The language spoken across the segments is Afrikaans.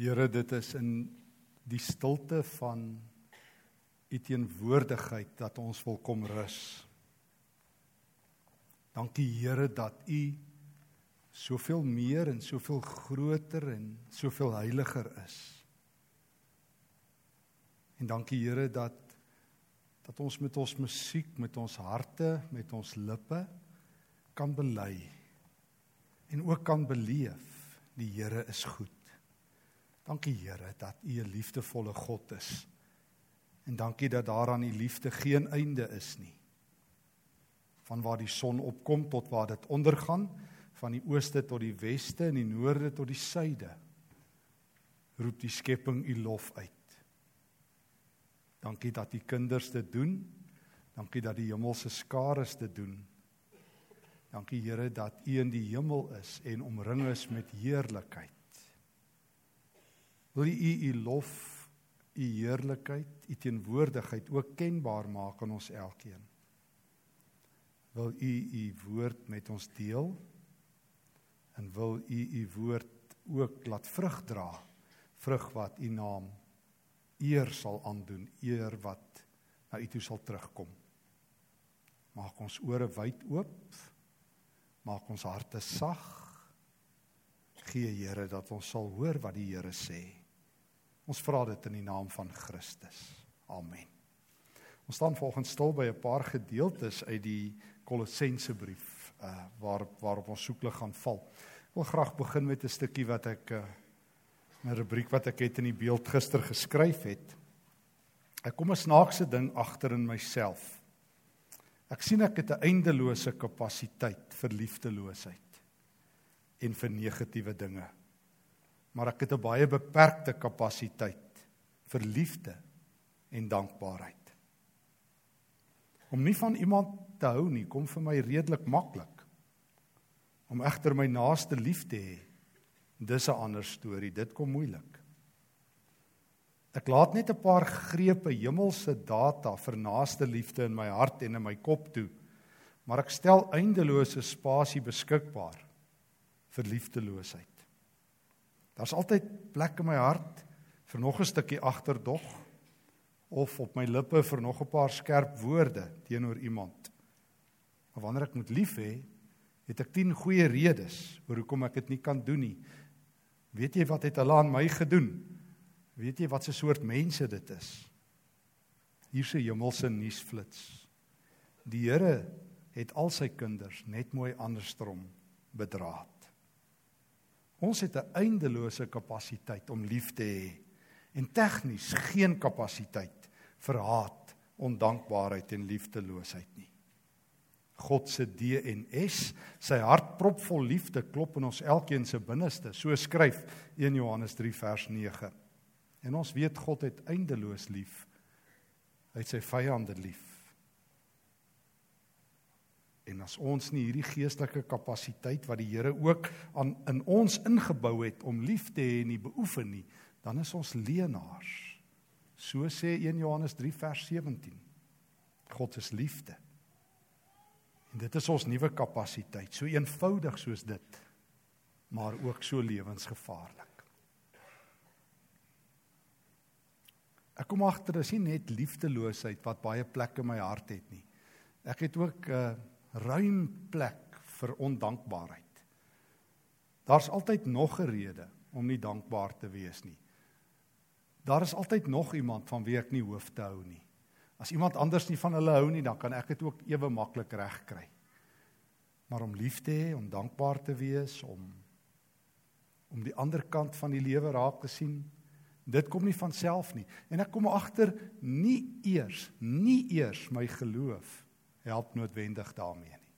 Here, dit is in die stilte van u teenwoordigheid dat ons wil kom rus. Dankie Here dat u soveel meer en soveel groter en soveel heiliger is. En dankie Here dat dat ons met ons musiek, met ons harte, met ons lippe kan bely en ook kan beleef die Here is goed. Dankie Here dat U 'n liefdevolle God is. En dankie dat daar aan U liefde geen einde is nie. Van waar die son opkom tot waar dit ondergaan, van die ooste tot die weste en die noorde tot die suide, roep die skepping U lof uit. Dankie dat U kinders dit doen. Dankie dat die hemelse skares dit doen. Dankie Here dat U in die hemel is en omring is met heerlikheid. Wil U U lof, U heerlikheid, U teenwoordigheid ook kenbaar maak aan ons elkeen. Wil U U woord met ons deel? En wil U U woord ook laat vrug dra? Vrug wat U naam eer sal aandoen, eer wat na U toe sal terugkom. Maak ons ore wyd oop. Maak ons harte sag. Gee Here dat ons sal hoor wat die Here sê. Ons vra dit in die naam van Christus. Amen. Ons staan volgens stil by 'n paar gedeeltes uit die Kolossense brief uh waar waarop ons soeklig gaan val. Ek wil graag begin met 'n stukkie wat ek uh 'n rubriek wat ek het in die beeld gister geskryf het. Ek kom 'n snaakse ding agter in myself. Ek sien ek het 'n eindelose kapasiteit vir liefdeloosheid en vir negatiewe dinge maar ek het 'n baie beperkte kapasiteit vir liefde en dankbaarheid. Om nie van iemand te hou nie kom vir my redelik maklik. Om egter my naaste lief te hê, dis 'n ander storie. Dit kom moeilik. Ek laat net 'n paar grepe hemelse data vir naaste liefde in my hart en in my kop toe, maar ek stel eindelose spasie beskikbaar vir liefdeloosheid. Daar's altyd plek in my hart vir nog 'n stukkie agterdog of op my lippe vir nog 'n paar skerp woorde teenoor iemand. Maar wanneer ek moet lief hê, het ek 10 goeie redes oor hoekom ek dit nie kan doen nie. Weet jy wat het hulle aan my gedoen? Weet jy wat 'n soort mense dit is? Hier se hemelse nuusflits. Die Here het al sy kinders net mooi andersom bedraad. Ons het 'n eindelose kapasiteit om lief te hê en tegnies geen kapasiteit vir haat, ondankbaarheid en liefdeloosheid nie. God se DNS, sy hart propvol liefde klop in ons elkeen se binneste, so skryf 1 Johannes 3 vers 9. En ons weet God het eindeloos lief. Hy het sy vyande lief. En as ons nie hierdie geestelike kapasiteit wat die Here ook aan in ons ingebou het om lief te hê nie beoefen nie, dan is ons leenaars. So sê 1 Johannes 3 vers 17. God is liefde. En dit is ons nuwe kapasiteit, so eenvoudig soos dit, maar ook so lewensgevaarlik. Ek kom agter dis nie net liefdeloosheid wat baie plek in my hart het nie. Ek het ook 'n uh, ruim plek vir ondankbaarheid. Daar's altyd nog 'n rede om nie dankbaar te wees nie. Daar is altyd nog iemand van wie ek nie hoef te hou nie. As iemand anders nie van hulle hou nie, dan kan ek dit ook ewe maklik regkry. Maar om lief te hê, om dankbaar te wees, om om die ander kant van die lewe raak te sien, dit kom nie van self nie. En ek kom agter nie eers, nie eers my geloof help noodwendig daarmee nie.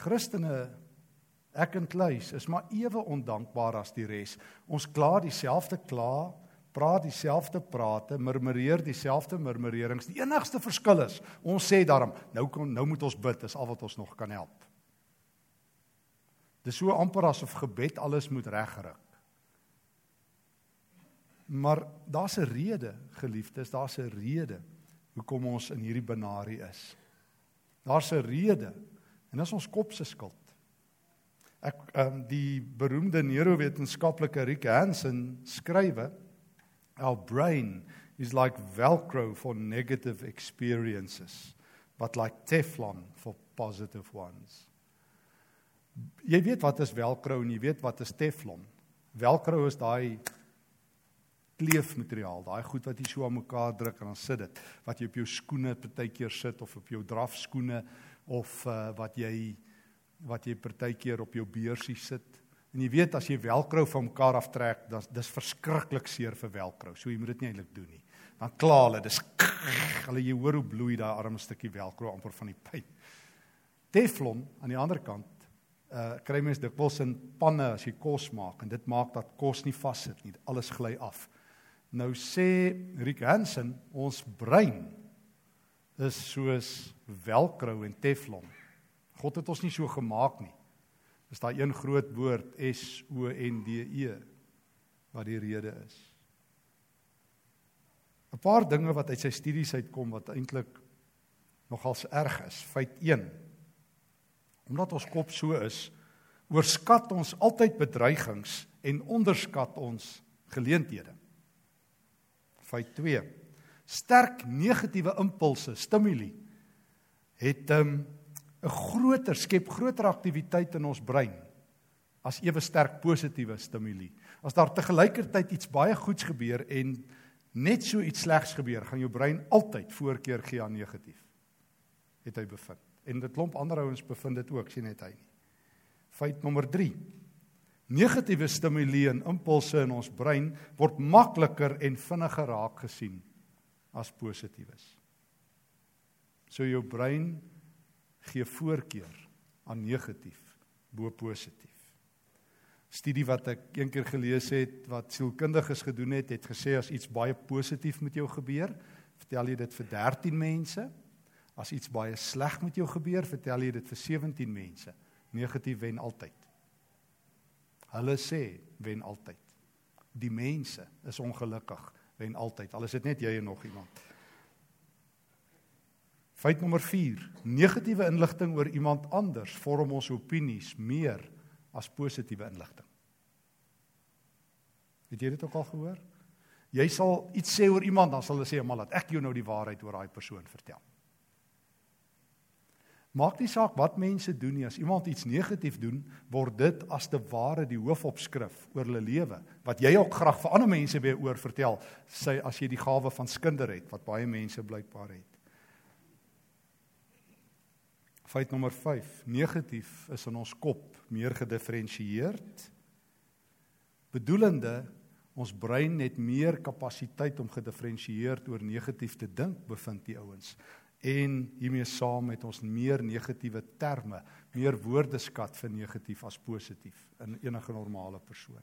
Christene ek en Kluis is maar ewe ondankbaar as die res. Ons kla dieselfde kla, praat dieselfde prate, murmureer dieselfde murmurerings. Die enigste verskil is ons sê daarom nou kom nou moet ons bid, is al wat ons nog kan help. Dis so amper asof gebed alles moet regryk. Maar daar's 'n rede, geliefdes, daar's 'n rede hoekom ons in hierdie benarie is. Daar's 'n rede en dis ons kop se skuld. Ek ehm um, die beroemde neurowetenskaplike Rick Hansen skrywe our brain is like velcro for negative experiences but like teflon for positive ones. Jy weet wat is velcro en jy weet wat is teflon. Velcro is daai kleefmateriaal, daai goed wat jy so aan mekaar druk en dan sit dit wat jy op jou skoene partykeer sit of op jou drafskoene of uh, wat jy wat jy partykeer op jou beursie sit. En jy weet as jy velcro van mekaar aftrek, dan dis verskriklik seer vir velcro. So jy moet dit nie eintlik doen nie. Dan kla hulle, dis hulle jy hoor hoe bloei daai arm stukkie velcro amper van die pyn. Teflon aan die ander kant uh kry mens dikwels in panne as jy kos maak en dit maak dat kos nie vassit nie. Alles gly af. Nou sê Rick Hansen, ons brein is soos velcro en teflon. God het ons nie so gemaak nie. Dis daai een groot woord S O N D E wat die rede is. 'n Paar dinge wat uit sy studies uitkom wat eintlik nogals erg is. Feit 1. Omdat ons kop so is, oorskat ons altyd bedreigings en onderskat ons geleenthede. Feit 2. Sterk negatiewe impulse, stimuli het 'n um, 'n groter skep groter aktiwiteit in ons brein as ewe sterk positiewe stimuli. As daar te gelykertyd iets baie goeds gebeur en net so iets slegs gebeur, gaan jou brein altyd voorkeur gee aan negatief. Het hy bevind. En dit klomp ander ouens bevind dit ook, sien net hy nie. Feit nommer 3. Negatiewe stimule en impulse in ons brein word makliker en vinniger raak gesien as positiewes. So jou brein gee voorkeur aan negatief bo positief. Studie wat ek eendag gelees het wat sielkundiges gedoen het, het gesê as iets baie positief met jou gebeur, vertel jy dit vir 13 mense. As iets baie sleg met jou gebeur, vertel jy dit vir 17 mense. Negatief wen altyd. Hulle sê wen altyd. Die mense is ongelukkig wen altyd. Al is dit net jy en nog iemand. Feit nommer 4. Negatiewe inligting oor iemand anders vorm ons opinies meer as positiewe inligting. Het jy dit ook al gehoor? Jy sal iets sê oor iemand dan sal hulle sê, "Maar laat ek jou nou die waarheid oor daai persoon vertel." Maak nie saak wat mense doen nie, as iemand iets negatief doen, word dit as te ware die hoofopskrif oor hulle lewe wat jy ook graag vir ander mense weer oor vertel, sê as jy die gawe van skinder het wat baie mense blykbaar het. Feit nommer 5: Negatief is in ons kop meer gedifferensieerd. Bedoelende ons brein het meer kapasiteit om gedifferensieerd oor negatief te dink, bevind die ouens en hiermee saam met ons meer negatiewe terme, meer woordeskat vir negatief as positief in enige normale persoon.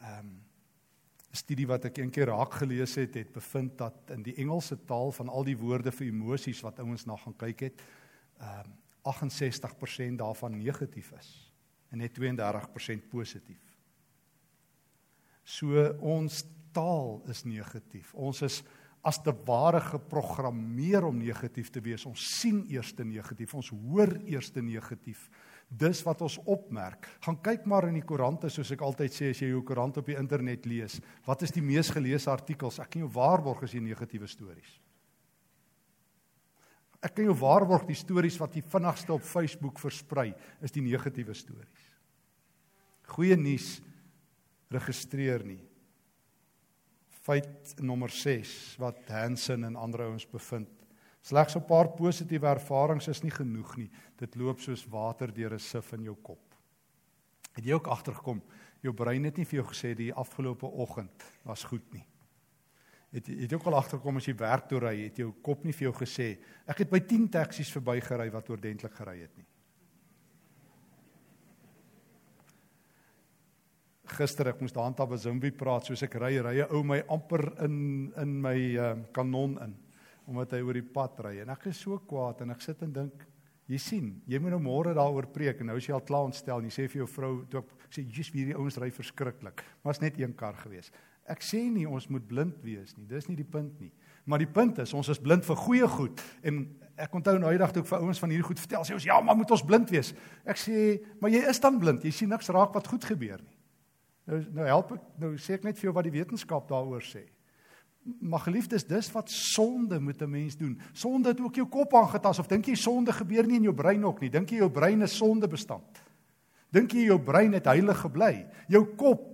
Ehm um, 'n studie wat ek eendag raak gelees het, het bevind dat in die Engelse taal van al die woorde vir emosies wat ouens na gaan kyk het, ehm um, 68% daarvan negatief is en net 32% positief. So ons taal is negatief. Ons is as te ware geprogrammeer om negatief te wees. Ons sien eers te negatief, ons hoor eers te negatief. Dis wat ons opmerk. Gaan kyk maar in die koerante soos ek altyd sê as jy jou koerant op die internet lees. Wat is die mees geleesde artikels? Ek kan jou waarborg as jy negatiewe stories. Ek kan jou waarborg die stories wat die vinnigste op Facebook versprei is die negatiewe stories. Goeie nuus registreer nie feit nommer 6 wat Hansen en ander ouens bevind. Slegs 'n paar positiewe ervarings is nie genoeg nie. Dit loop soos water deur 'n sif in jou kop. Het jy ook agtergekom jou brein het nie vir jou gesê die afgelope oggend was goed nie. Het jy het ook al agtergekom as jy werk toe ry, het jou kop nie vir jou gesê ek het by 10 taksies verbygery wat oordentlik gery het nie. Gister ek moes daar aan Tabazimbi praat soos ek ry ry 'n ou my amper in in my uh, kanon in omdat hy oor die pad ry en ek is so kwaad en ek sit en dink jy sien jy moet nou môre daaroor preek en nou is jy al klaar ontstel en jy sê vir jou vrou toe ek sê jy's hierdie ouens ry verskriklik is net een kar gewees ek sê nie ons moet blind wees nie dis nie die punt nie Maar die punt is, ons is blind vir goeie goed en ek onthou nou eendag toe ek vir ouens van hierdie goed vertel, sê ons ja, maar moet ons blind wees. Ek sê, maar jy is dan blind. Jy sien niks raak wat goed gebeur nie. Nou nou help ek nou sê ek net vir jou wat die wetenskap daaroor sê. Maar geliefdes, dis wat sonde met 'n mens doen. Sonde het ook jou kop aangetas of dink jy sonde gebeur nie in jou brein ook nie? Dink jy jou brein is sondebestand? Dink jy jou brein het heilig gebly? Jou kop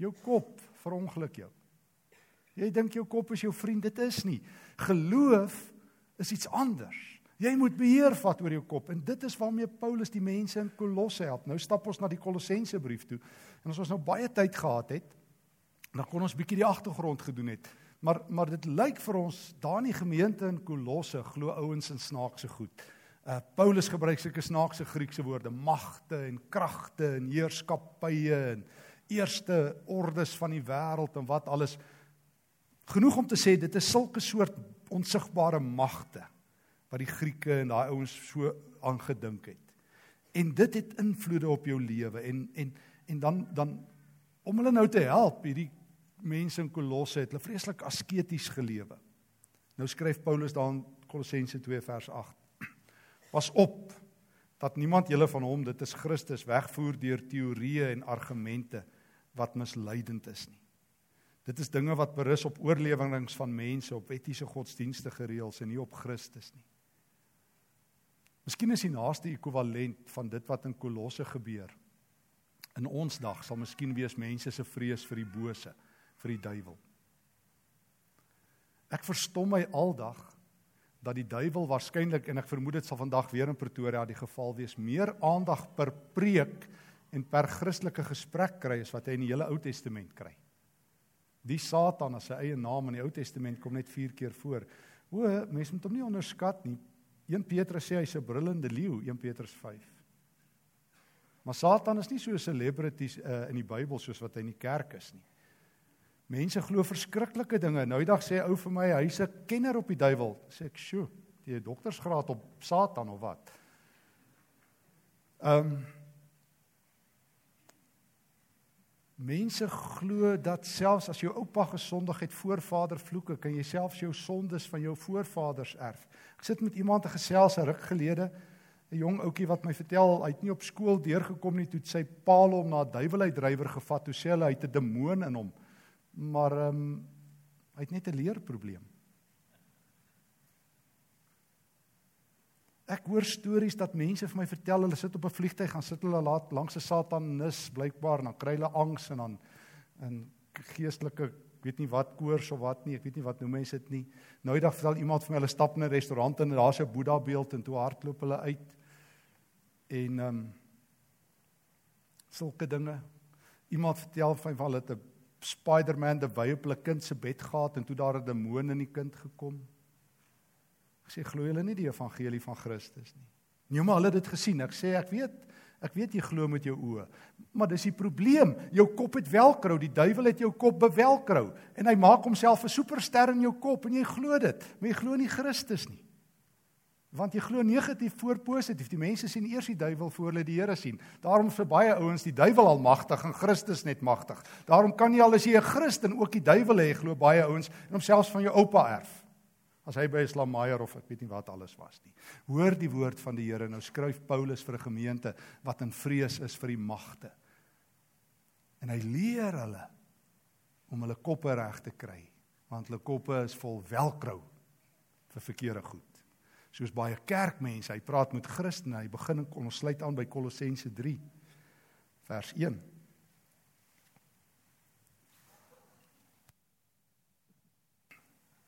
jou kop verongeluk jou. Jy dink jou kop is jou vriend, dit is nie. Geloof is iets anders. Jy moet beheer vat oor jou kop en dit is waarmee Paulus die mense in Kolosse help. Nou stap ons na die Kolossense brief toe. En as ons nou baie tyd gehad het, dan kon ons bietjie die agtergrond gedoen het. Maar maar dit lyk vir ons daar in die gemeente in Kolosse glo ouens in snaakse goed. Uh Paulus gebruik sulke snaakse Griekse woorde, magte en kragte en heerskappye en eerste ordes van die wêreld en wat alles. Genoeg om te sê dit is sulke soort onsigbare magte wat die Grieke en daai ouens so aangedink het. En dit het invloede op jou lewe en en en dan dan om hulle nou te help hierdie mense in Kolosse het hulle vreeslik asketies gelewe. Nou skryf Paulus daar in Kolossense 2 vers 8. Pas op dat niemand julle van hom dit is Christus wegvoer deur teorieë en argumente wat misleidend is nie. Dit is dinge wat berus op oorlewings van mense op etiese godsdienstige reëls en nie op Christus nie. Miskien is die naaste ekwivalent van dit wat in Kolosse gebeur. In ons dag sal miskien wees mense se vrees vir die bose, vir die duiwel. Ek verstom my aldag dat die duiwel waarskynlik en ek vermoed dit sal vandag weer in Pretoria die geval wees, meer aandag per preek en per Christelike gesprek kry as wat hy in die hele Ou Testament kry. Die Satan as sy eie naam in die Ou Testament kom net 4 keer voor. O, mense moet hom nie onderskat nie. 1 Petrus sê hy's 'n brullende leeu, 1 Petrus 5. Maar Satan is nie so 'n celebrity uh, in die Bybel soos wat hy in die kerk is nie. Mense glo verskriklike dinge. Nou eendag sê 'n ou vir my, hy's 'n kenner op die duiwel. Sê ek, "Sjoe, jy het doktorsgraad op Satan of wat?" Ehm um, Mense glo dat selfs as jou oupa gesondig het voorvader vloeke, kan jy selfs jou sondes van jou voorvaders erf. Ek sit met iemand te gesels 'n ruk gelede, 'n jong ouetjie wat my vertel hy het nie op skool deurgekom nie toe sy pa hom na 'n duiweluitdrywer gevat. Toe sê hulle hy het 'n demoon in hom. Maar ehm um, hy het net 'n leerprobleem. Ek hoor stories dat mense vir my vertel hulle sit op 'n vliegtyg gaan sit hulle laat langs 'n satanis blykbaar en dan kry hulle angs en dan in geestelike weet nie wat koors of wat nie ek weet nie wat noem mense dit nie. Nou eendag vertel iemand vir my hulle stap in 'n restaurant en daar's 'n Boeddha beeld en toe hardloop hulle uit. En ehm um, sulke dinge. Iemand vertel van hulle het 'n Spider-Man die wy op hulle kind se bed gehad en toe daar 'n demoon in die kind gekom Ek sê glo julle nie die evangelie van Christus nie. Nee, maar hulle het dit gesien. Ek sê ek weet, ek weet jy glo met jou oë. Maar dis die probleem. Jou kop het velcro. Die duiwel het jou kop bevelcro en hy maak homself 'n superster in jou kop en jy glo dit, maar jy glo nie Christus nie. Want jy glo negatief voor positief. Die mense sien eers die duiwel voor hulle die Here sien. Daarom vir baie ouens die duiwel almagtig en Christus net magtig. Daarom kan jy al as jy 'n Christen ook die duiwel hê, glo baie ouens en homself van jou oupa erf as hy by Islamaier of ek weet nie wat alles was nie. Hoor die woord van die Here. Nou skryf Paulus vir 'n gemeente wat in vrees is vir die magte. En hy leer hulle om hulle koppe reg te kry, want hulle koppe is vol velcro vir verkeerde goed. Soos baie kerkmense, hy praat met Christene, hy begin ons sluit aan by Kolossense 3 vers 1.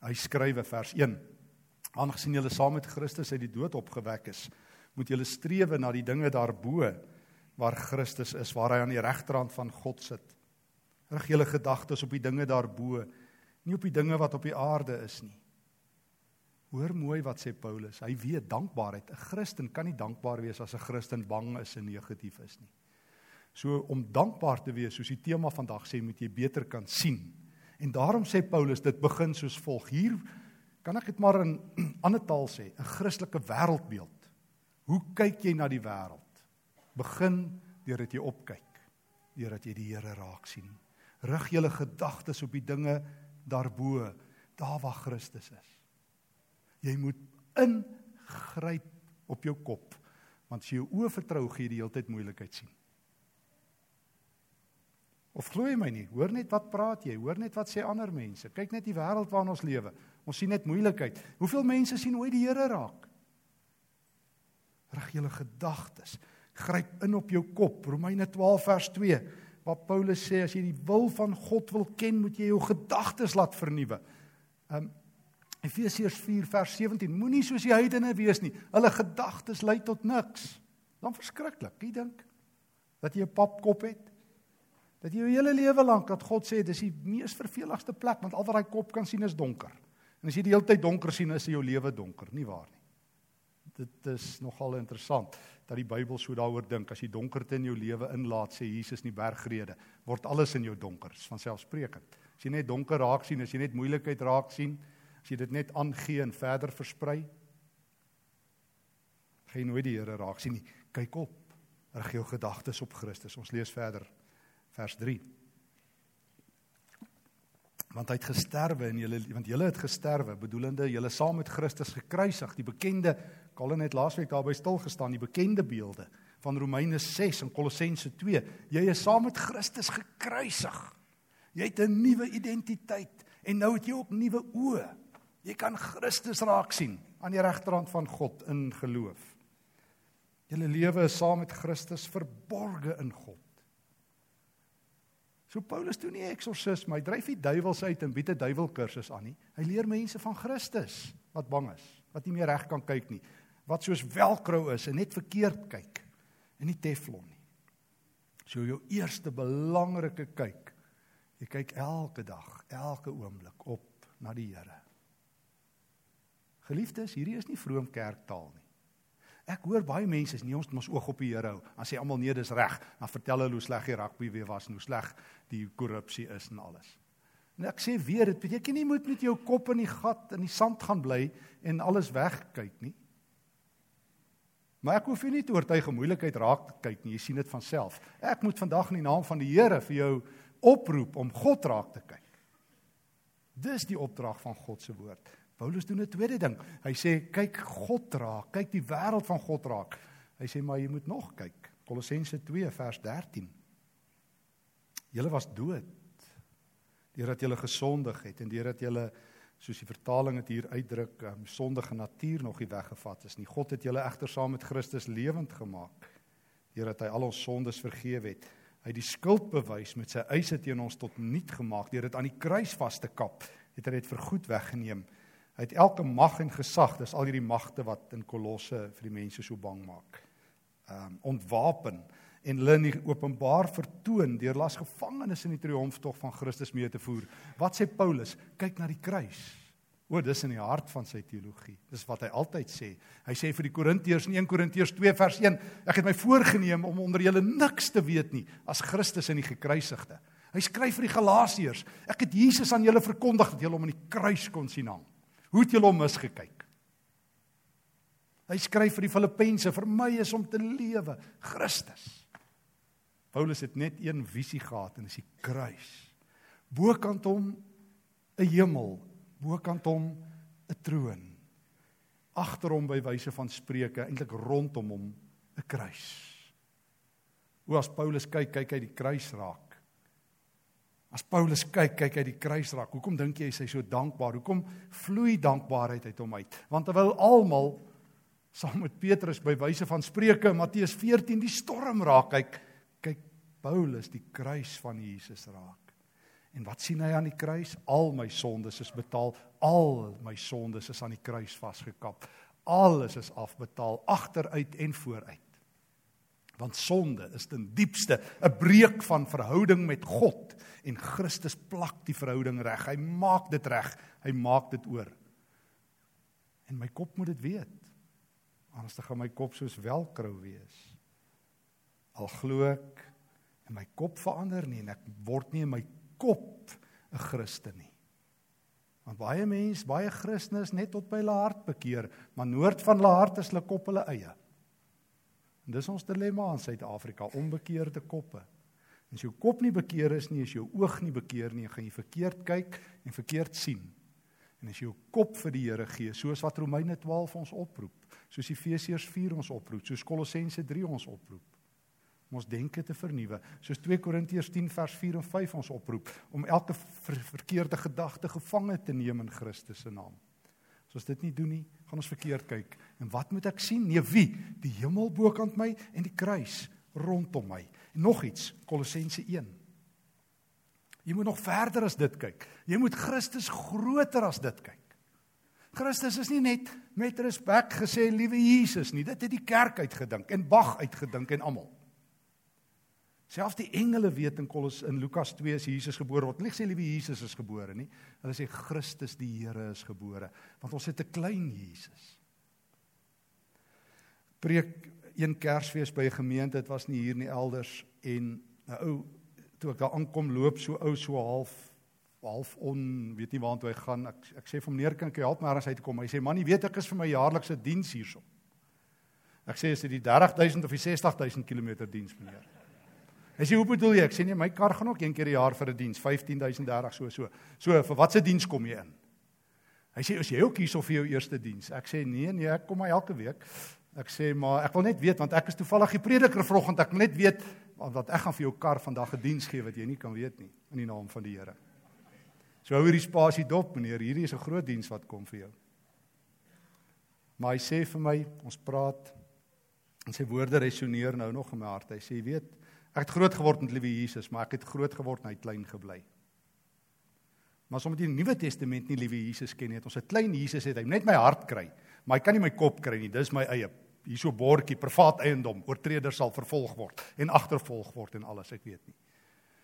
Hy skrywe vers 1. Aangesien julle saam met Christus uit die dood opgewek is, moet julle strewe na die dinge daarbo waar Christus is, waar hy aan die regterhand van God sit. Rig julle gedagtes op die dinge daarbo, nie op die dinge wat op die aarde is nie. Hoor mooi wat sê Paulus. Hy weet dankbaarheid. 'n Christen kan nie dankbaar wees as 'n Christen bang is en negatief is nie. So om dankbaar te wees, soos die tema vandag sê, moet jy beter kan sien En daarom sê Paulus dit begin soos volg. Hier kan ek dit maar in ander taal sê, 'n Christelike wêreldbeeld. Hoe kyk jy na die wêreld? Begin deur dat jy opkyk, deur dat jy die Here raak sien. Rig julle gedagtes op die dinge daarbo daar waar Christus is. Jy moet ingryp op jou kop want as jy jou oë vertrou gee jy die hele tyd moeilikheid sien. Of glo jy my nie? Hoor net wat praat jy? Hoor net wat sê ander mense? Kyk net die wêreld waarin ons lewe. Ons sien net moeilikheid. Hoeveel mense sien ooit die Here raak? Rig julle gedagtes. Gryp in op jou kop. Romeine 12 vers 2 waar Paulus sê as jy die wil van God wil ken, moet jy jou gedagtes laat vernuwe. Um Efesiërs 4 vers 17. Moenie soos die heidene wees nie. Hulle gedagtes lei tot niks. Dan verskriklik. Wie dink dat jy 'n papkop het? Dat jy jou hele lewe lank dat God sê dis die mees verveligste plek want al wat daai kop kan sien is donker. En as jy die hele tyd donker sien, is jou lewe donker, nie waar nie? Dit is nogal interessant dat die Bybel so daaroor dink as jy donkerte in jou lewe inlaat, sê Jesus in die bergrede, word alles in jou donker, van selfsprekend. As jy net donker raak sien, as jy net moeilikheid raak sien, as jy dit net aangee en verder versprei, gaan jy nooit die Here raak sien nie. Kyk op. Rig jou gedagtes op Christus. Ons lees verder vers 3. Want hy het gesterwe en julle want julle het gesterwe bedoelende julle saam met Christus gekruisig die bekende Colin het laasweek daarby stil gestaan die bekende beelde van Romeine 6 en Kolossense 2 jy is saam met Christus gekruisig. Jy het 'n nuwe identiteit en nou het jy ook nuwe oë. Jy kan Christus raak sien aan die regterhand van God in geloof. Julle lewe is saam met Christus verborge in God So Paulus doen nie eksorsisme, hy dryf die duiwels uit en bied 'n duiwelkursus aan nie. Hy leer mense van Christus wat bang is, wat nie meer reg kan kyk nie, wat soos velcro is en net verkeerd kyk en nie teflon nie. So jou eerste belangrike kyk. Jy kyk elke dag, elke oomblik op na die Here. Geliefdes, hierdie is nie vroom kerktaal nie. Ek hoor baie mense sê nee ons moet ons oog op die Here hou. Dan sê almal nee dis reg. Dan vertel hulle hoe sleg die rugby weer was en hoe sleg die korrupsie is en alles. En ek sê weer dit beteken nie moet met jou kop in die gat in die sand gaan bly en alles wegkyk nie. Maar ek hoef nie net oor tye moeilikheid raak te kyk nie. Jy sien dit van self. Ek moet vandag in die naam van die Here vir jou oproep om God raak te kyk. Dis die opdrag van God se woord. Paulus doen 'n tweede ding. Hy sê kyk God raak, kyk die wêreld van God raak. Hy sê maar jy moet nog kyk. Kolossense 2 vers 13. Julle was dood deurdat julle gesondig het en deurdat julle soos die vertaling dit hier uitdruk, um, sondige natuur nog nie weggevat is nie. God het julle egter saam met Christus lewend gemaak deurdat hy al ons sondes vergewe het. Hy het die skuld bewys met sy eise teen ons tot niet gemaak deur dit aan die kruis vas te kap. Het hy dit vergoed weggeneem. Hy het elke mag en gesag, dis al hierdie magte wat in Kolosse vir die mense so bang maak. Ehm um, ontwapen en hulle in openbaar vertoon deur las gevangenes in die triomftog van Christus mee te voer. Wat sê Paulus? Kyk na die kruis. O, dis in die hart van sy teologie. Dis wat hy altyd sê. Hy sê vir die Korintiërs in 1 Korintiërs 2 vers 1, ek het my voorgenem om onder julle niks te weet nie as Christus en die gekruisigde. Hy skryf vir die Galasiërs, ek het Jesus aan julle verkondig dat julle hom aan die kruis kon sien hang. Hoe het julle hom misgekyk? Hy skryf vir die Filippense, vir my is om te lewe Christus. Paulus het net een visie gehad en dis die kruis. Bokant hom 'n hemel, bokant hom 'n troon. Agter hom by wyse van spreuke, eintlik rondom hom 'n kruis. Hoe as Paulus kyk, kyk hy die kruis raak. As Paulus kyk, kyk hy die kruis raak. Hoekom dink jy hy is so dankbaar? Hoekom vloei dankbaarheid uit hom uit? Want terwyl almal saam met Petrus by wyse van Spreuke Matteus 14 die storm raak kyk, kyk Paulus die kruis van Jesus raak. En wat sien hy aan die kruis? Al my sondes is betaal. Al my sondes is aan die kruis vasgekap. Alles is afbetaal agteruit en vooruit. Want sonde is ten diepste 'n breek van verhouding met God en Christus plak die verhouding reg. Hy maak dit reg. Hy maak dit oor. En my kop moet dit weet. Anders dan gaan my kop soos velcro wees. Al glo ek en my kop verander nie en ek word nie in my kop 'n Christen nie. Want baie mense, baie Christene is net tot by hulle hart bekeer, maar noord van hulle hart is hulle kop hulle eie. En dis ons dilemma in Suid-Afrika, onbekeerde koppe. En as jou kop nie bekeer is nie, as jou oog nie bekeer nie, gaan jy verkeerd kyk en verkeerd sien. En as jy jou kop vir die Here gee, soos wat Romeine 12 ons oproep, soos Efesiërs 4 ons oproep, soos Kolossense 3 ons oproep, om ons denke te vernuwe, soos 2 Korintiërs 10 vers 4 en 5 ons oproep om elke ver verkeerde gedagte gevange te neem in Christus se naam. As ons dit nie doen nie, gaan ons verkeerd kyk. En wat moet ek sien? Nee, wie? Die hemel bokant my en die kruis rondom my. En nog iets, Kolossense 1. Jy moet nog verder as dit kyk. Jy moet Christus groter as dit kyk. Christus is nie net met respek gesê liewe Jesus nie. Dit het die kerk uitgedink en Bag uitgedink en almal. Selfs die engele weet in Kolos in Lukas 2 as Jesus gebore word. Hulle sê liewe Jesus is gebore nie. Hulle sê Christus die Here is gebore want ons het 'n klein Jesus. Preek een Kersfees by 'n gemeente, dit was nie hier nie elders. En 'n ou toe ek daar aankom loop so ou so half half on weet nie waartoe hy gaan. Ek ek sê vir meneer kan ek help maar as hy toe kom? Hy sê man jy weet ek is vir my jaarlikse diens hierso. Ek sê is dit die 30000 of die 60000 km diens meneer? Hy sê hoe bedoel jy? Ek sê nee my kar gaan ook een keer 'n jaar vir 'n diens 15000 30 so so. So vir watse diens kom jy in? Hy sê is jy ook hierso vir jou eerste diens? Ek sê nee nee ek kom maar elke week Ek sê maar ek wil net weet want ek is toevallig die prediker vanoggend ek wil net weet want ek gaan vir jou kar vandag 'n diens gee wat jy nie kan weet nie in die naam van die Here. So hou hierdie spasie dop meneer, hierdie is 'n groot diens wat kom vir jou. Maar hy sê vir my, ons praat en sy woorde resoneer nou nog in my hart. Hy sê, jy weet, ek het groot geword met liewe Jesus, maar ek het groot geword en hy klein gebly. Maar as ons met die Nuwe Testament nie liewe Jesus ken nie, het ons 'n klein Jesus het hy net my hart kry, maar hy kan nie my kop kry nie. Dis my eie hierso bordjie privaat eiendom oortreder sal vervolg word en agtervolg word en alles ek weet nie.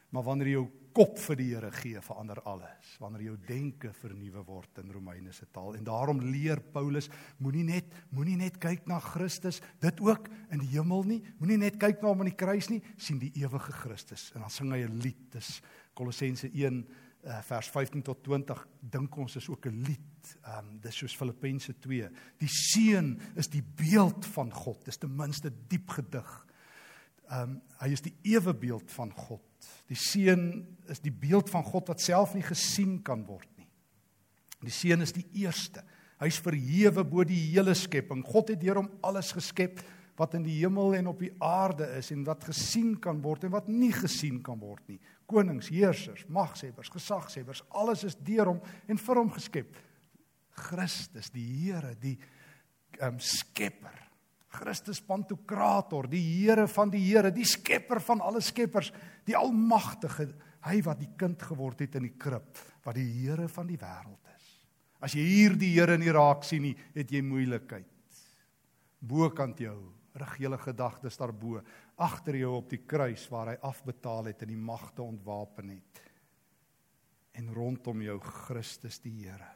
Maar wanneer jy jou kop vir die Here gee verander alles. Wanneer jou denke vernuwe word in Romeine se taal. En daarom leer Paulus moenie net moenie net kyk na Christus dit ook in die hemel nie. Moenie net kyk na hom aan die kruis nie. Sien die ewige Christus. En dan sing hy 'n lied. Dis Kolossense 1 uh, vers 15 tot 20 dink ons is ook 'n lied. Ehm um, dis soos Filippense 2. Die seun is die beeld van God. Dis ten minste diep gedig. Ehm um, hy is die ewe beeld van God. Die seun is die beeld van God wat self nie gesien kan word nie. Die seun is die eerste. Hy's verhewe bo die hele skepping. God het deur hom alles geskep wat in die hemel en op die aarde is en wat gesien kan word en wat nie gesien kan word nie. Konings, heersers, magshebbers, gesagshebbers, alles is deur hom en vir hom geskep. Christus, die Here, die um, skepper. Christus Pantokrator, die Here van die Here, die skepper van alle skeppers, die almagtige, hy wat die kind geword het in die krib, wat die Here van die wêreld is. As jy hier die Here nie raak sien nie, het jy moeilikheid. Bokant jou rig julle gedagtes daarbo agter jou op die kruis waar hy afbetaal het en die magte ontwapen het. En rondom jou Christus die Here.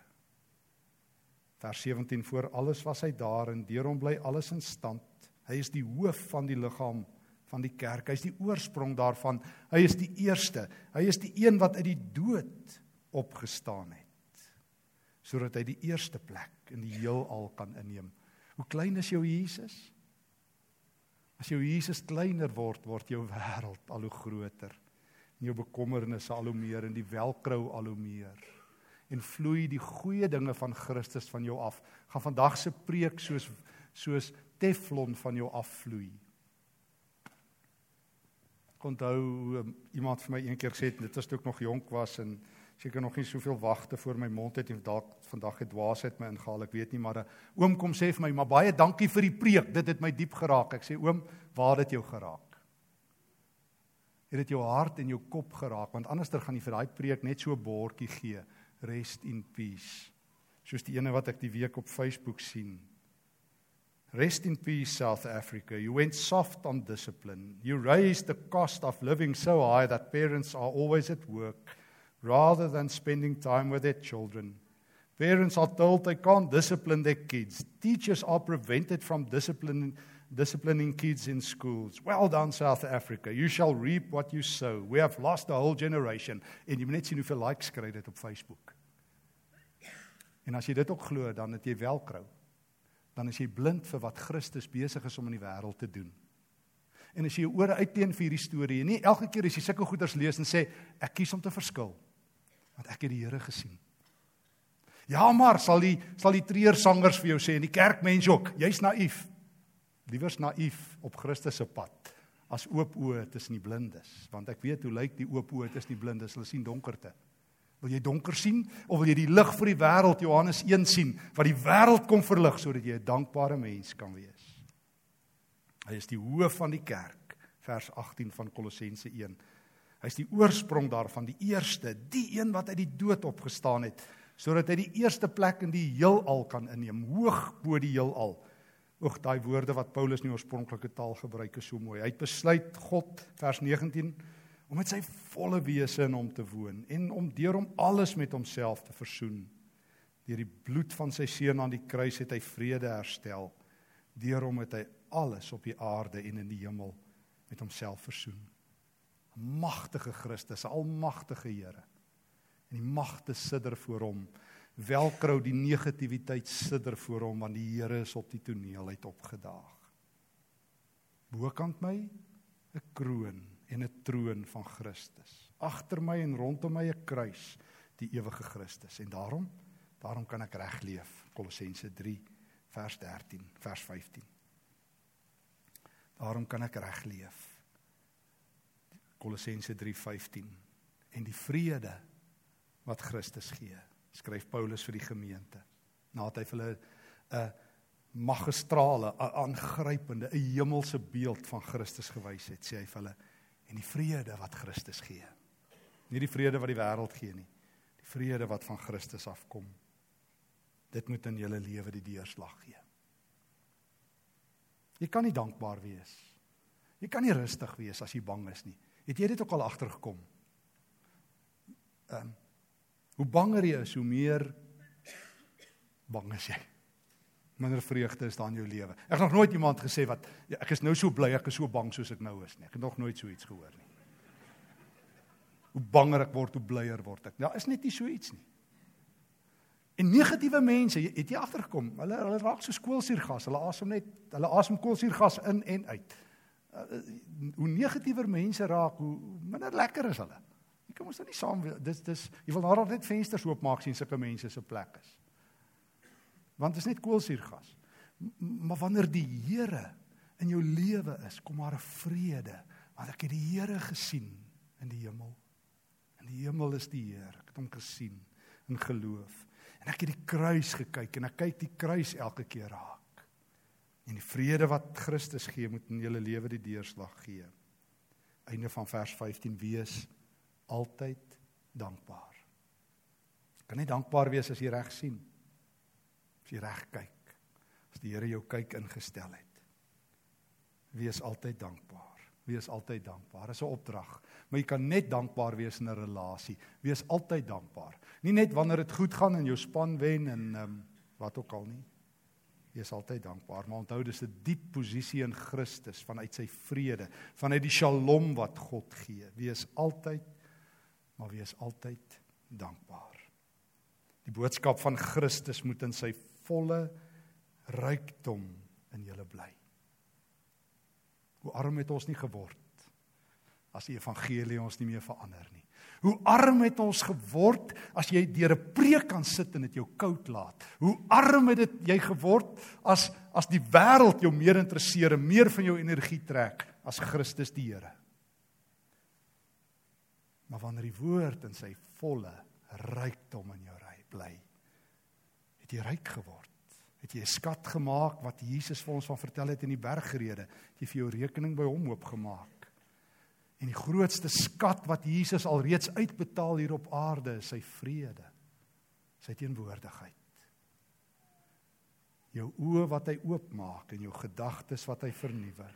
Vers 17 voor alles was hy daar en deur hom bly alles in stand. Hy is die hoof van die liggaam van die kerk. Hy is die oorsprong daarvan. Hy is die eerste. Hy is die een wat uit die dood opgestaan het sodat hy die eerste plek in die heelal kan inneem. Hoe klein is jou Jesus As jou Jesus kleiner word, word jou wêreld al hoe groter. En jou bekommernisse al hoe meer en die welkrou al hoe meer. En vloei die goeie dinge van Christus van jou af. Gaan vandag se preek soos soos teflon van jou afvloei. Onthou iemand vir my een keer gesê dit was toe ek nog jonk was en seker nog nie soveel wagte voor my mond het en dalk vandag het dwaasheid my ingehaal, ek weet nie, maar 'n oom kom sê vir my, "Maar baie dankie vir die preek. Dit het my diep geraak." Ek sê, "Oom, waar het dit jou geraak?" Het dit jou hart en jou kop geraak? Want anderster gaan jy vir daai preek net so 'n bordjie gee, rest in peace. Soos die ene wat ek die week op Facebook sien. Rest in peace South Africa. You went soft on discipline. You raised the cost of living so high that parents are always at work rather than spending time with their children. Parents are told they can't discipline their kids. Teachers are prevented from disciplining, disciplining kids in schools. Well done, South Africa. You shall reap what you sow. We have lost a whole generation. En jy moet net sien hoeveel likes kry dit op Facebook. En as jy dit ook glo, dan het jy welkrou. Dan is jy blind vir wat Christus besig is om in die wêreld te doen. En as jy jou ore uitteen vir hierdie storie, nie elke keer as jy sulke goeders lees en sê ek kies om te verskil want ek het die Here gesien. Ja, maar sal die sal die treersangers vir jou sê en die kerkmense ook, jy's naïef. Liewers naïef op Christus se pad as oop oë tussen die blindes, want ek weet hoe lyk die oop oë tussen die blindes, hulle sien donkerte. Wil jy donker sien of wil jy die lig vir die wêreld Johannes 1 sien wat die wêreld kom verlig sodat jy 'n dankbare mens kan wees? Hy is die hoof van die kerk, vers 18 van Kolossense 1. Hy's die oorsprong daarvan, die eerste, die een wat uit die dood opgestaan het sodat hy die eerste plek in die heelal kan inneem, hoog bo die heelal. Oek daai woorde wat Paulus in die oorspronklike taal gebruik is so mooi. Hy het besluit God vers 19 om met sy volle wese in hom te woon en om deur hom alles met homself te versoen. Deur die bloed van sy seun aan die kruis het hy vrede herstel. Deur hom het hy alles op die aarde en in die hemel met homself versoen. Magtige Christus, almagtige Here en die magte sidder voor hom. Welkrou die negativiteit sidder voor hom want die Here is op die toneel uit opgedaag. Bokant my 'n kroon en 'n troon van Christus. Agter my en rondom my 'n kruis, die ewige Christus. En daarom, daarom kan ek reg leef. Kolossense 3 vers 13, vers 15. Daarom kan ek reg leef. Kolossense 3:15 en die vrede wat Christus gee, skryf Paulus vir die gemeente. Nadat hy vir hulle 'n magistrale, 'n aangrypende, 'n hemelse beeld van Christus gewys het, sê hy vir hulle en die vrede wat Christus gee. Nie die vrede wat die wêreld gee nie, die vrede wat van Christus afkom. Dit moet in julle lewe die deurslag gee. Jy kan nie dankbaar wees. Jy kan nie rustig wees as jy bang is nie. Het jy dit ook al agtergekom? Ehm um, Hoe banger jy is, hoe meer bang is jy. Minder vreugde is daar in jou lewe. Ek het nog nooit iemand gesê wat ja, ek is nou so bly, ek is so bang soos ek nou is nie. Ek het nog nooit so iets gehoor nie. Hoe banger ek word, hoe blyer word ek. Daar is net nie so iets nie. En negatiewe mense, het jy agtergekom? Hulle hulle raak so koolsuurgas. Hulle asem net, hulle asem koolsuurgas in en uit. Uh, hoe negatiewer mense raak, hoe minder lekker is hulle. Jy kan mos nou nie saam dis dis jy wil daar net vensters oopmaak sien sulke mense se plek is. Want dit is net koolsuurgas. Maar wanneer die Here in jou lewe is, kom maar 'n vrede, want ek het die Here gesien in die hemel. In die hemel is die Heer. Ek het hom gesien in geloof. En ek het die kruis gekyk en ek kyk die kruis elke keer raak. En die vrede wat Christus gee, moet in julle lewe die deurslag gee. Einde van vers 15 wees altyd dankbaar. Jy kan nie dankbaar wees as jy reg sien. As jy reg kyk. As die Here jou kyk ingestel het. Wees altyd dankbaar. Wees altyd dankbaar. Dis 'n opdrag. Maar jy kan net dankbaar wees in 'n relasie. Wees altyd dankbaar. Nie net wanneer dit goed gaan en jou span wen en ehm um, wat ook al nie. Wees altyd dankbaar. Maar onthou dis 'n diep posisie in Christus vanuit sy vrede, vanuit die Shalom wat God gee. Wees altyd maar wees altyd dankbaar. Die boodskap van Christus moet in sy volle rykdom in julle bly. Hoe arm het ons nie geword as die evangelie ons nie meer verander nie. Hoe arm het ons geword as jy deur 'n preek kan sit en dit jou koud laat. Hoe arm het dit jy geword as as die wêreld jou meer interesseer en meer van jou energie trek as Christus die Here. Maar wanneer die woord in sy volle rykdom in jou ry bly, het jy ryk geword. Het jy 'n skat gemaak wat Jesus vir ons van vertel het in die bergrede. Jy vir jou rekening by hom oopgemaak. En die grootste skat wat Jesus alreeds uitbetaal hier op aarde is sy vrede. Sy teenwoordigheid. Jou oë wat hy oopmaak en jou gedagtes wat hy vernuwe.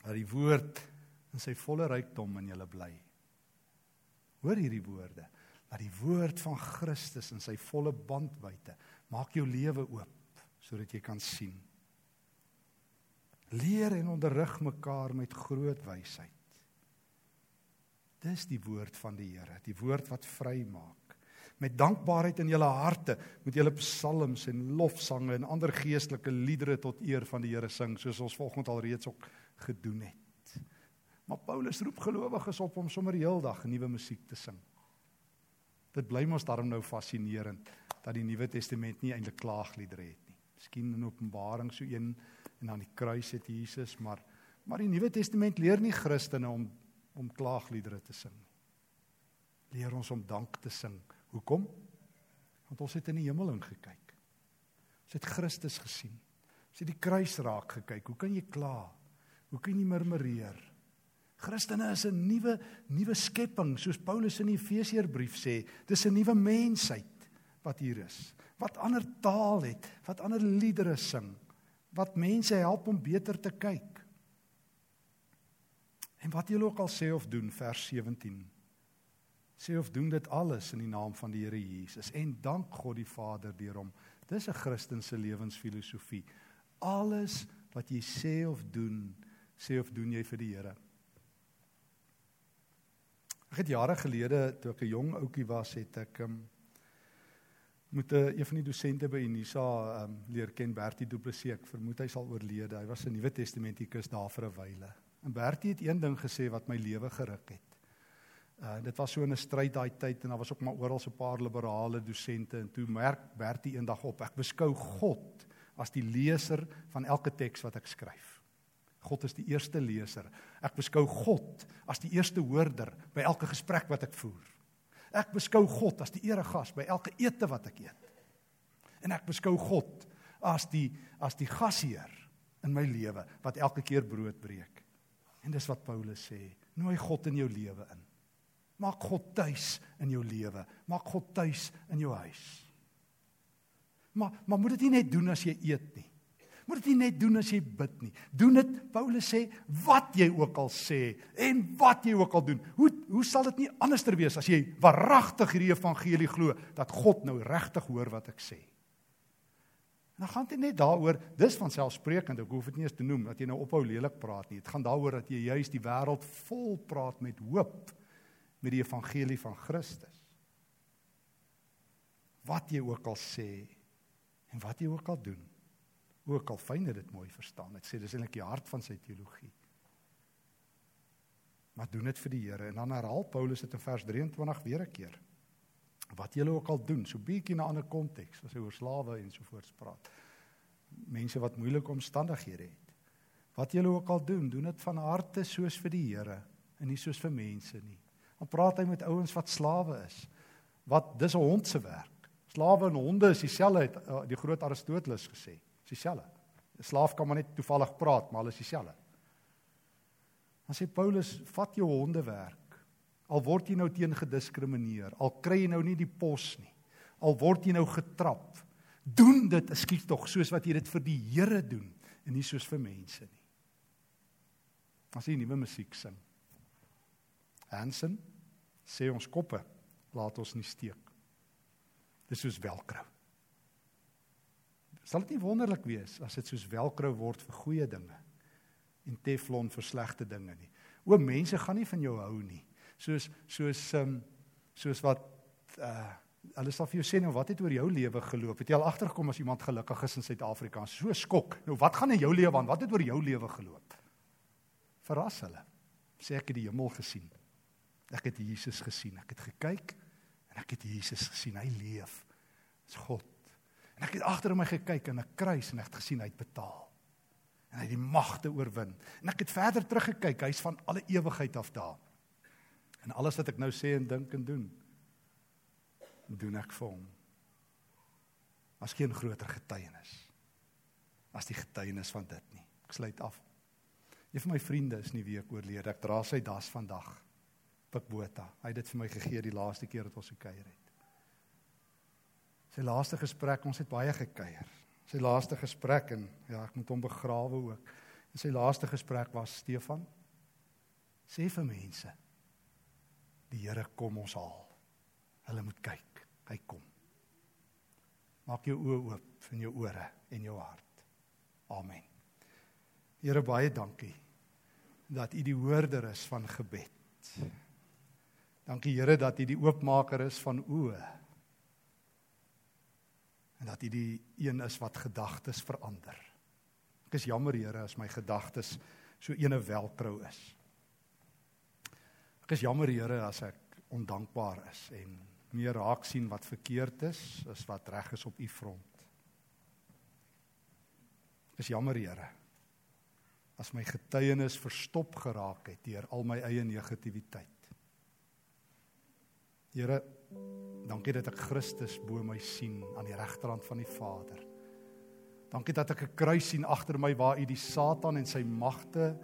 Dat die woord in sy volle rykdom in jou bly. Hoor hierdie woorde. Dat die woord van Christus in sy volle bandwydte maak jou lewe oop sodat jy kan sien. Leer en onderrig mekaar met groot wysheid. Dis die woord van die Here, die woord wat vrymaak. Met dankbaarheid in julle harte moet julle psalms en lofsange en ander geestelike liedere tot eer van die Here sing, soos ons vanoggend al reeds ook gedoen het. Maar Paulus roep gelowiges op om sommer heeldag nuwe musiek te sing. Dit bly mos daarom nou fascinerend dat die Nuwe Testament nie eintlik klaagliedere het nie. Miskien in Openbaring so een en aan die kruis het Jesus, maar maar die Nuwe Testament leer nie Christene om om klaagliedere te sing. Leer ons om dank te sing. Hoekom? Want ons het in die hemel ingekyk. Ons het Christus gesien. Ons het die kruis raak gekyk. Hoe kan jy kla? Hoe kan jy murmureer? Christene is 'n nuwe nuwe skepping, soos Paulus in die Efesiërbrief sê. Dis 'n nuwe mensheid wat hier is. Wat ander taal het, wat ander liedere sing, wat mense help om beter te kyk. En wat julle ook al sê of doen, vers 17. Sê of doen dit alles in die naam van die Here Jesus en dank God die Vader deur hom. Dis 'n Christelike lewensfilosofie. Alles wat jy sê of doen, sê of doen jy vir die Here. Ek het jare gelede toe ek 'n jong ouetjie was, het ek um, moet 'n een van die dosente by Unisa um, leer ken Bertie Du Plessis. Ek vermoed hy sal oorlede. Hy was 'n Nuwe Testamentikus daar vir 'n wyle. En Bertie het een ding gesê wat my lewe geruk het. Uh dit was so 'n stryd daai tyd en daar was ook maar oral so 'n paar liberale dosente en toe merk Bertie eendag op ek beskou God as die leser van elke teks wat ek skryf. God is die eerste leser. Ek beskou God as die eerste hoorder by elke gesprek wat ek voer. Ek beskou God as die eregas by elke ete wat ek eet. En ek beskou God as die as die gasheer in my lewe wat elke keer brood breek. En dis wat Paulus sê, nooi God in jou lewe in. Maak God tuis in jou lewe. Maak God tuis in jou huis. Maar maar moet dit nie net doen as jy eet nie. Moet dit nie net doen as jy bid nie. Doen dit, Paulus sê, wat jy ook al sê en wat jy ook al doen. Hoe hoe sal dit nie anderster wees as jy waaragtig hierdie evangelie glo dat God nou regtig hoor wat ek sê? En dan gaan dit net daaroor, dis van selfsprekend, ek hoef dit nie eens te noem dat jy nou ophou lelik praat nie. Dit gaan daaroor dat jy juis die wêreld vol praat met hoop met die evangelie van Christus. Wat jy ook al sê en wat jy ook al doen ook al fyn dit mooi verstaan. Dit sê dis eintlik die hart van sy teologie. Maar doen dit vir die Here en dan herhaal Paulus dit in vers 23 weer 'n keer. Wat julle ook al doen, so bietjie na 'n ander konteks, as hy oor slawe en so voorts praat. Mense wat moeilike omstandighede het. Wat julle ook al doen, doen dit van harte soos vir die Here en nie soos vir mense nie. Dan praat hy met ouens wat slawe is. Wat dis 'n hond se werk. Slawe en honde is dieselfde het uh, die groot Aristoteles gesê. Dis dieselfde. 'n Slaaf kan maar net toevallig praat, maar hulle is dieselfde. Dan sê Paulus, vat jou honde werk. Al word jy nou teen gediskrimineer, al kry jy nou nie die pos nie. Al word jy nou getrap. Doen dit, ekskuus tog, soos wat jy dit vir die Here doen en nie soos vir mense nie. As jy nuwe musiek sing. Hansen sê ons koppe laat ons nie steek. Dis soos velcro. Sal dit nie wonderlik wees as dit soos velcro word vir goeie dinge en teflon vir slegte dinge nie. O mense gaan nie van jou hou nie. Soos soos um, soos wat uh hulle sal vir jou sê nou wat het oor jou lewe geloop? Het jy al agtergekom as iemand gelukkig is in Suid-Afrika? So skok. Nou wat gaan in jou lewe aan? Wat het oor jou lewe geloop? Verras hulle. Sê ek het die hemel gesien. Ek het Jesus gesien. Ek het gekyk en ek het Jesus gesien. Hy leef. Dis God. En ek het agter my gekyk in 'n kruis en ek het gesien hy het betaal. En hy het die magte oorwin. En ek het verder teruggekyk, hy's van alle ewigheid af daar. En alles wat ek nou sê en dink en doen, doen ek vir hom. As geen groter getuienis as die getuienis van dit nie. Ek sluit af. Een van my vriende is nie week oorlede. Ek dra sy das vandag. Pikbota. Hy het dit vir my gegee die laaste keer dat ons gekuier het. Sy laaste gesprek, ons het baie gekuier. Sy laaste gesprek en ja, ek moet hom begrawe ook. En sy laaste gesprek was Stefan sê vir mense die Here kom ons haal. Hulle moet kyk. Hy kom. Maak jou oë oop en jou ore en jou hart. Amen. Here baie dankie dat U die hoorder is van gebed. Dankie Here dat U die oopmaker is van oë en dat U die een is wat gedagtes verander. Ek is jammer Here as my gedagtes so ene welkrou is. Ek is jammer Here as ek ondankbaar is en meer raak sien wat verkeerd is as wat reg is op u front. Is jammer, Here. As my getuienis verstop geraak het deur al my eie negatiwiteit. Here, dankie dat ek Christus bo my sien aan die regterhand van die Vader. Dankie dat ek 'n kruis sien agter my waar u die Satan en sy magte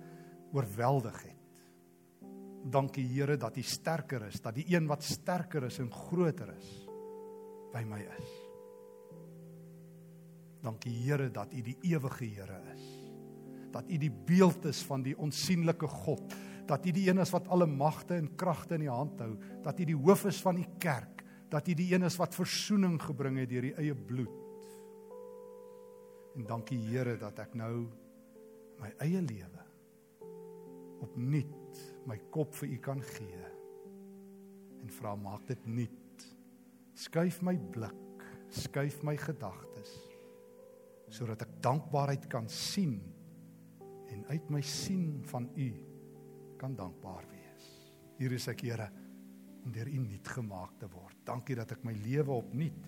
oorweldig het. Dankie Here dat U sterker is, dat die een wat sterker is en groter is by my is. Dankie Here dat U die ewige Here is. Dat U die beeld is van die onsigbare God, dat U die een is wat alle magte en kragte in die hand hou, dat U die hoof is van die kerk, dat U die een is wat verzoening gebring het deur die eie bloed. En dankie Here dat ek nou my eie lewe opnuut my kop vir u kan gee. En vra maak dit nuut. Skuif my blik skuif my gedagtes sodat ek dankbaarheid kan sien en uit my sien van u kan dankbaar wees. Hier is ek Here om deur u nuut gemaak te word. Dankie dat ek my lewe opnuut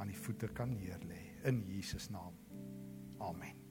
aan u voete kan neerlê. In Jesus naam. Amen